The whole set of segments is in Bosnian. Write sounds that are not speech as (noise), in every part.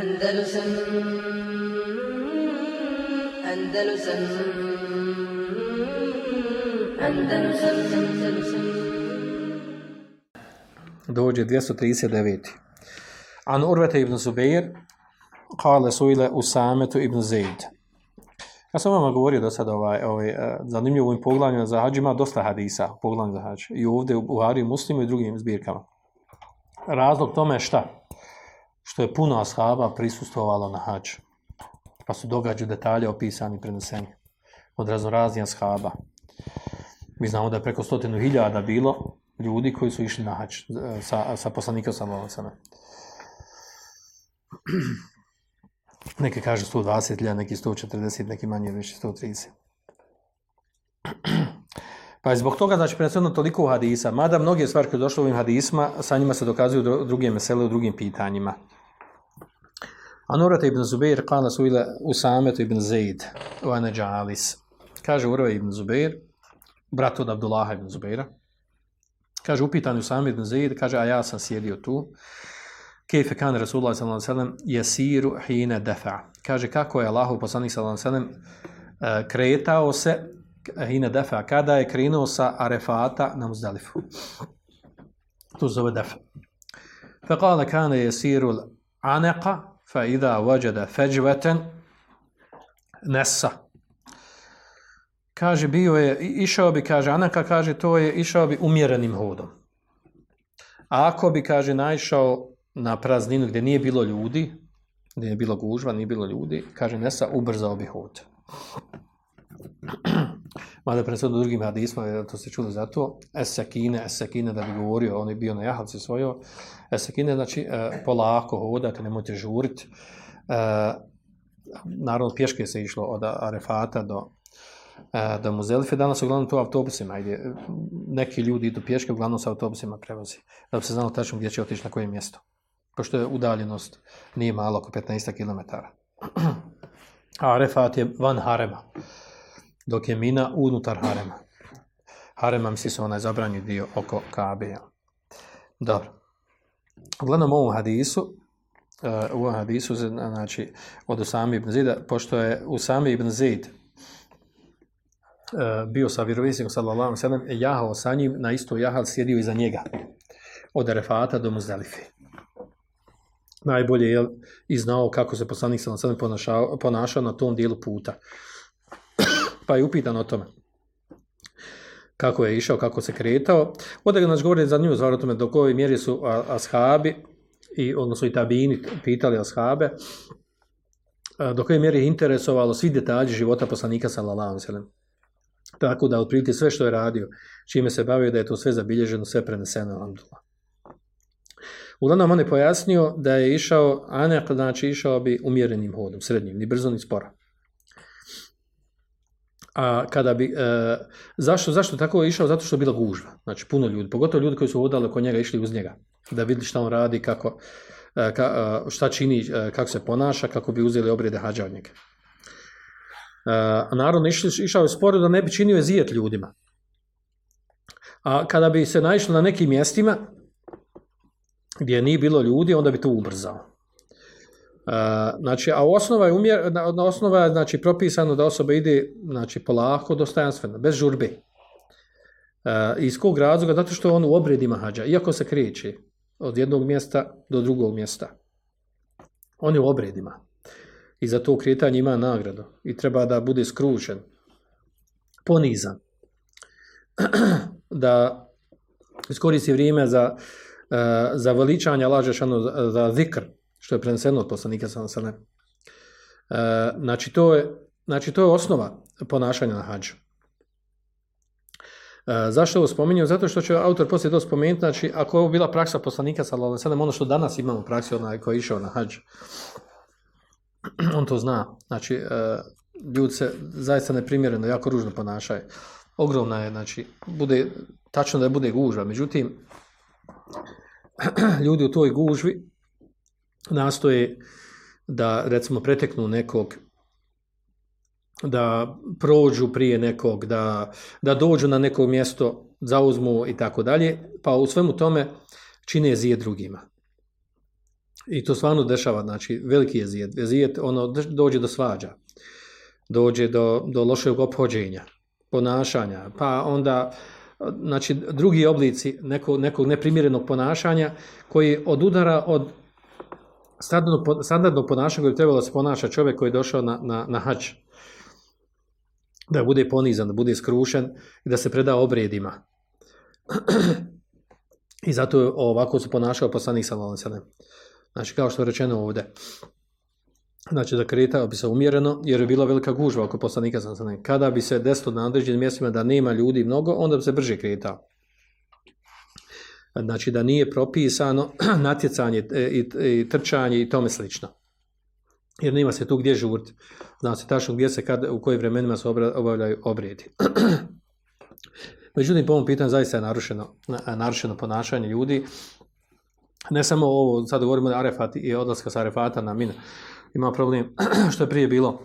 Andalusam Andalusam Andalusam Dođe 239. An Urvete ibn Zubeir Kale ile Usametu ibn Zaid ja sam vam govorio do sada ovaj, ovaj, eh, zanimljivo ovim poglavljima za ima dosta hadisa poglavljima za hađ. I ovdje u Buhari, Muslimu i drugim zbirkama. Razlog tome je šta? što je puno ashaba prisustovalo na hač, Pa su događu detalje opisani i preneseni od raznoraznih ashaba. Mi znamo da je preko stotinu hiljada bilo ljudi koji su išli na hač, e, sa, sa poslanikom Salonicama. (clears throat) Neki kažu 120 neki 140, neki manje, više 130. (clears throat) Pa je zbog toga, znači, preneseno toliko hadisa, mada mnoge stvari koje došlo u ovim hadisma, sa njima se dokazuju druge mesele u drugim pitanjima. عن عروة بن زبير قال سئل أسامة بن زيد وأنا جالس kaže Urve ibn Zubeir, brat od Abdullaha ibn Zubeira, kaže upitan Usama ibn Zaid, kaže a ja sam sjedio tu, kejfe kan Rasulullah sallallahu alejhi ve sellem yasiru hina dafa. Kaže kako je Allahu poslanik sallallahu alejhi ve sellem kretao se hina dafa kada je krenuo sa Arefata na Muzdalifu. Tu zove dafa. فقال كان يسير العنق fa ida vajada feđveten nesa. Kaže, bio je, išao bi, kaže, Anaka kaže, to je, išao bi umjerenim hodom. A ako bi, kaže, naišao na prazninu gdje nije bilo ljudi, gdje je bilo gužva, nije bilo ljudi, kaže, nesa, ubrzao bi hod. (clears throat) Mada presudu drugim hadisma, jer to ste čuli za to, esekine, da bi govorio, on je bio na jahalci svojo, esekine, znači e, polako hodati, dakle, nemojte žuriti. E, naravno, pješke se išlo od Arefata do, e, do Muzelife, danas uglavnom to autobusima, ide. neki ljudi idu pješke, uglavnom sa autobusima prevozi, da bi se znalo tačno gdje će otići na koje mjesto, pošto je udaljenost nije malo, oko 15 km. (clears throat) A Arefat je van Harema dok je mina unutar harema. Harema misli se onaj zabranji dio oko Kabe. Dobro. Uglavnom u ovom hadisu, eh, u ovom hadisu, znači, od Usami ibn Zida, pošto je Usami ibn Zid eh, bio sa vjerovisnikom sallallahu sallam, jahao sa njim, na isto jahal sjedio iza njega. Od Arefata do Muzdalifi. Najbolje je i znao kako se poslanik sallallahu ponašao na tom dijelu puta pa je upitan o tome kako je išao, kako se kretao. Ovdje nas znači, govori za nju, stvar o tome do koje mjeri su ashabi, i, odnosno i tabini pitali ashabe, do koje mjeri je interesovalo svi detalji života poslanika sa alejhi Tako da otprilike sve što je radio, čime se bavio, da je to sve zabilježeno, sve preneseno, alhamdulillah. Uglavnom, on je pojasnio da je išao, ne, znači išao bi umjerenim hodom, srednjim, ni brzo, ni spora a kada bi, e, zašto, zašto tako je išao? Zato što je bila gužva. Znači puno ljudi, pogotovo ljudi koji su odale oko njega išli uz njega, da vidi šta on radi, kako, e, e, šta čini, kako se ponaša, kako bi uzeli obrede hađa od naravno, išli, išao je sporo da ne bi činio zijet ljudima. A kada bi se naišlo na nekim mjestima gdje nije bilo ljudi, onda bi to ubrzao. Znači, a osnova je umjer, na osnova je znači, propisano da osoba ide znači, polako, dostojanstveno, bez žurbe. Iz kog razloga? Zato što on u obredima hađa, iako se kreće od jednog mjesta do drugog mjesta. On je u obredima. I za to kretanje ima nagradu. I treba da bude skrušen, ponizan. (clears throat) da iskoristi vrijeme za, za veličanje lažešano, za zikr što je preneseno od poslanika sa srne. Znači to, je, znači, to je osnova ponašanja na hađu. E, zašto ovo spominjem? Zato što će autor poslije to spomenuti, znači ako je ovo bila praksa poslanika sa Lalasadem, ono što danas imamo praksi, onaj koji je išao na hađu, (clears throat) on to zna. Znači, e, ljudi se zaista neprimjereno, jako ružno ponašaju. Ogromna je, znači, bude, tačno da je bude gužva. Međutim, (clears throat) ljudi u toj gužvi nastoje da recimo preteknu nekog da prođu prije nekog, da, da dođu na neko mjesto, zauzmu i tako dalje, pa u svemu tome čine zije drugima. I to stvarno dešava, znači veliki je zijed. Zijed ono, dođe do svađa, dođe do, do lošeg ophođenja, ponašanja, pa onda znači drugi oblici nekog, nekog neprimjerenog ponašanja koji odudara od standardno, standardno ponašanje bi trebalo se ponaša čovjek koji je došao na, na, na hač. Da bude ponizan, da bude skrušen i da se preda obredima. (clears throat) I zato ovako se ponašao poslanik sallallahu Znači, kao što je rečeno ovdje. Znači, da kretao bi se umjereno, jer je bila velika gužva oko poslanika sallallahu Kada bi se desilo na određenim mjestima da nema ljudi mnogo, onda bi se brže kretao znači da nije propisano (clears throat) natjecanje e, i trčanje i tome slično. Jer nema se tu gdje žurti. Zna se tačno gdje se, kad, u kojim vremenima se obavljaju obredi. (clears throat) Međutim, po ovom pitanju zaista je narušeno, narušeno ponašanje ljudi. Ne samo ovo, sad govorimo o Arefat i odlaska sa Arefata na Mina. Ima problem (clears throat) što je prije bilo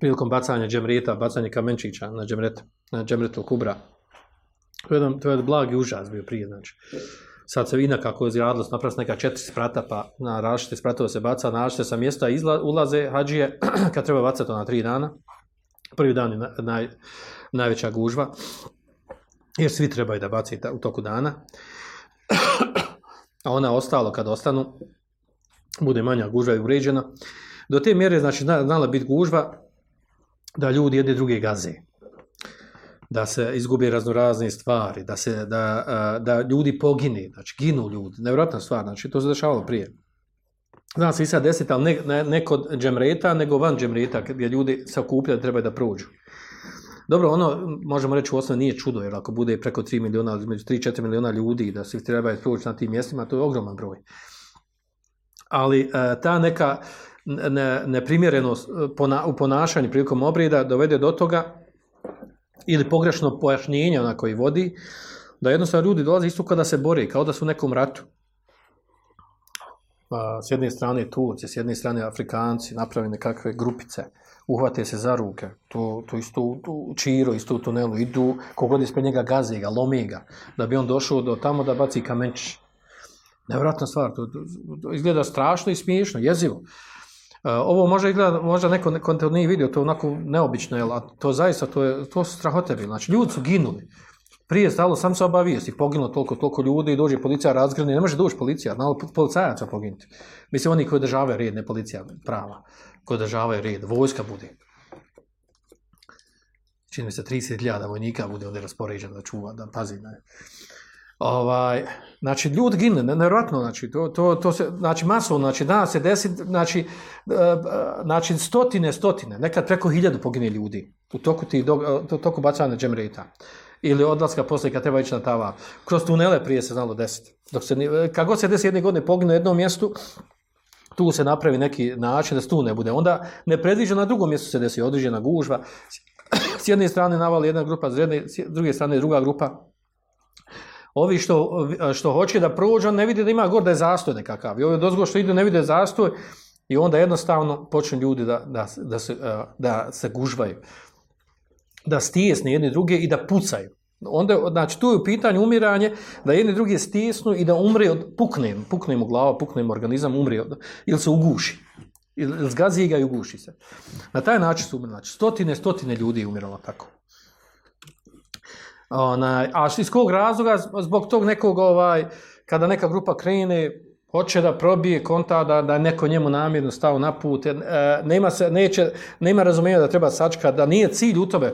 prilikom bacanja džemrita, bacanja kamenčića na džemret, na džemretu kubra to je jedan, to je blagi užas bio prije, znači. Sad se vina kako je izgradilo, napravili neka četiri sprata, pa na različite spratove se baca, na različite sa mjesta izla, ulaze hađije, (clears throat) kad treba bacati to na tri dana. Prvi dan je naj, najveća gužva, jer svi trebaju da baci u toku dana. (clears throat) A ona ostalo, kad ostanu, bude manja gužva i uređena. Do te mjere, znači, znala biti gužva da ljudi jedne druge gaze da se izgubi razne stvari, da, se, da, da ljudi pogini, znači ginu ljudi, nevjerojatna stvar, znači to se dešavalo prije. Zna se i sad desiti, ali ne, ne, kod džemreta, nego van džemreta, gdje ljudi se okupljaju, treba da prođu. Dobro, ono, možemo reći u osnovi nije čudo, jer ako bude preko 3 miliona, između 3-4 milijuna ljudi da se treba proći na tim mjestima, to je ogroman broj. Ali e, ta neka neprimjerenost e, u ponašanju prilikom obrida dovede do toga ili pogrešno pojašnjenje onako i vodi, da jednostavno ljudi dolaze isto kada se bori, kao da su u nekom ratu. Pa, s jedne strane Turci, s jedne strane Afrikanci napravi nekakve grupice, uhvate se za ruke, tu to isto u čiro, isto u tunelu, idu, kogod ispred njega gaze ga, lomi ga, da bi on došao do tamo da baci kamenči. Nevratna stvar, to izgleda strašno i smiješno, jezivo. E, ovo možda izgleda, možda neko ko nije vidio, to je onako neobično, jel, a to zaista, to, je, to su strahote Znači, ljudi su ginuli. Prije stalo, sam se si poginulo toliko, toliko ljudi i dođe policija razgrani, ne može doći policija, malo policajaca poginuti. Mislim, oni koji održavaju red, ne policija prava, koji održavaju red, vojska bude. Čini mi se 30.000 vojnika bude ovdje raspoređeno da čuva, da pazi na Ovaj, znači, ljudi gine, nevjerojatno, znači, to, to, to se, znači, masovno, znači, danas se desi, znači, e, znači, stotine, stotine, nekad preko hiljadu pogine ljudi u toku, ti, e, toku bacanja džemrejta ili odlaska poslije kad treba ići na tava. Kroz tunele prije se znalo desiti. Dok se, e, se desi jedne godine pogine u jednom mjestu, tu se napravi neki način da se tu ne bude. Onda nepredviđeno na drugom mjestu se desi određena gužva. S jedne strane navali jedna grupa, s, s druge strane druga grupa. Ovi što, što hoće da prođu, on ne vidi da ima gor, da je zastoj nekakav. I ovi dozgo što idu ne vide zastoj i onda jednostavno počnu ljudi da, da, da, se, e, da se gužvaju. Da stijesne jedni druge i da pucaju. Onda, znači, tu je u pitanju umiranje, da jedni drugi stisnu i da umre od, pukne, pukne u glava, pukne organizam, umre od, ili se uguši. Ili zgazi ga i uguši se. Na taj način su umrli. Znači, stotine, stotine ljudi je umiralo tako. Onaj, a iz kog razloga? Zbog tog nekog, ovaj, kada neka grupa krene, hoće da probije konta, da, da neko njemu namjerno stao na put, e, nema, se, neće, nema da treba sačka, da nije cilj u tome.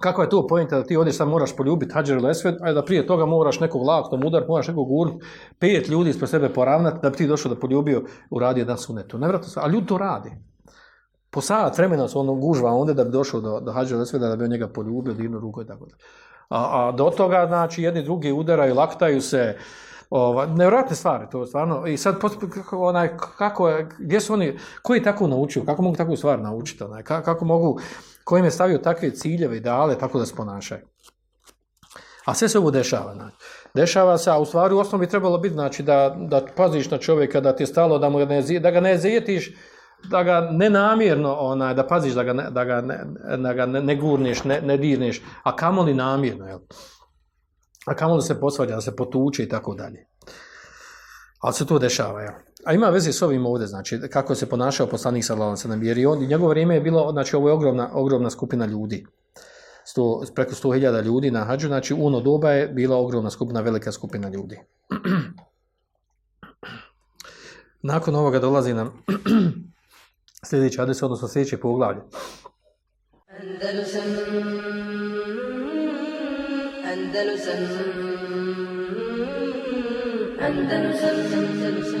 Kako je to pojenta da ti ovdje sad moraš poljubiti Hadžer Esved, a da prije toga moraš nekog laktom udar, moraš nekog urn, pet ljudi ispred sebe poravnati da bi ti došao da poljubio, uradio jedan sunetu. Nevratno se, a ljudi to radi po sat vremena se ono gužva onda da bi došao do, do da bi on njega poljubio, dirnu ruku i tako da. A, a, do toga, znači, jedni drugi udaraju, laktaju se, ova, nevjerojatne stvari, to je stvarno, i sad, kako, onaj, kako, gdje su oni, koji tako naučio, kako mogu takvu stvar naučiti, kako mogu, im je stavio takve ciljeve, ideale, tako da se ponašaju. A sve se ovo dešava, znači. Dešava se, a u stvari u osnovi trebalo biti, znači, da, da paziš na čovjeka, da ti je stalo, da, mu ne, da ga ne zijetiš, da ga nenamjerno, onaj, da paziš da ga ne, da ga ne, da ga ne, ne gurneš, ne, ne dirneš, a kamoli namjerno, jel? A kamoli se posvađa, da se potuče i tako dalje. Ali se to dešava, jel? A ima veze s ovim ovdje, znači, kako se ponašao poslanik sa Lalancanem, jer i on, njegovo vrijeme je bilo, znači, ovo je ogromna, ogromna skupina ljudi. Sto, preko 100.000 ljudi na hađu, znači, u ono doba je bila ogromna skupina, velika skupina ljudi. (clears throat) Nakon ovoga dolazi nam (clears throat) Sljedeći hadis, odnosno sljedeće poglavlje. Andalusam, Andalusam, Andalusam, Andalusam,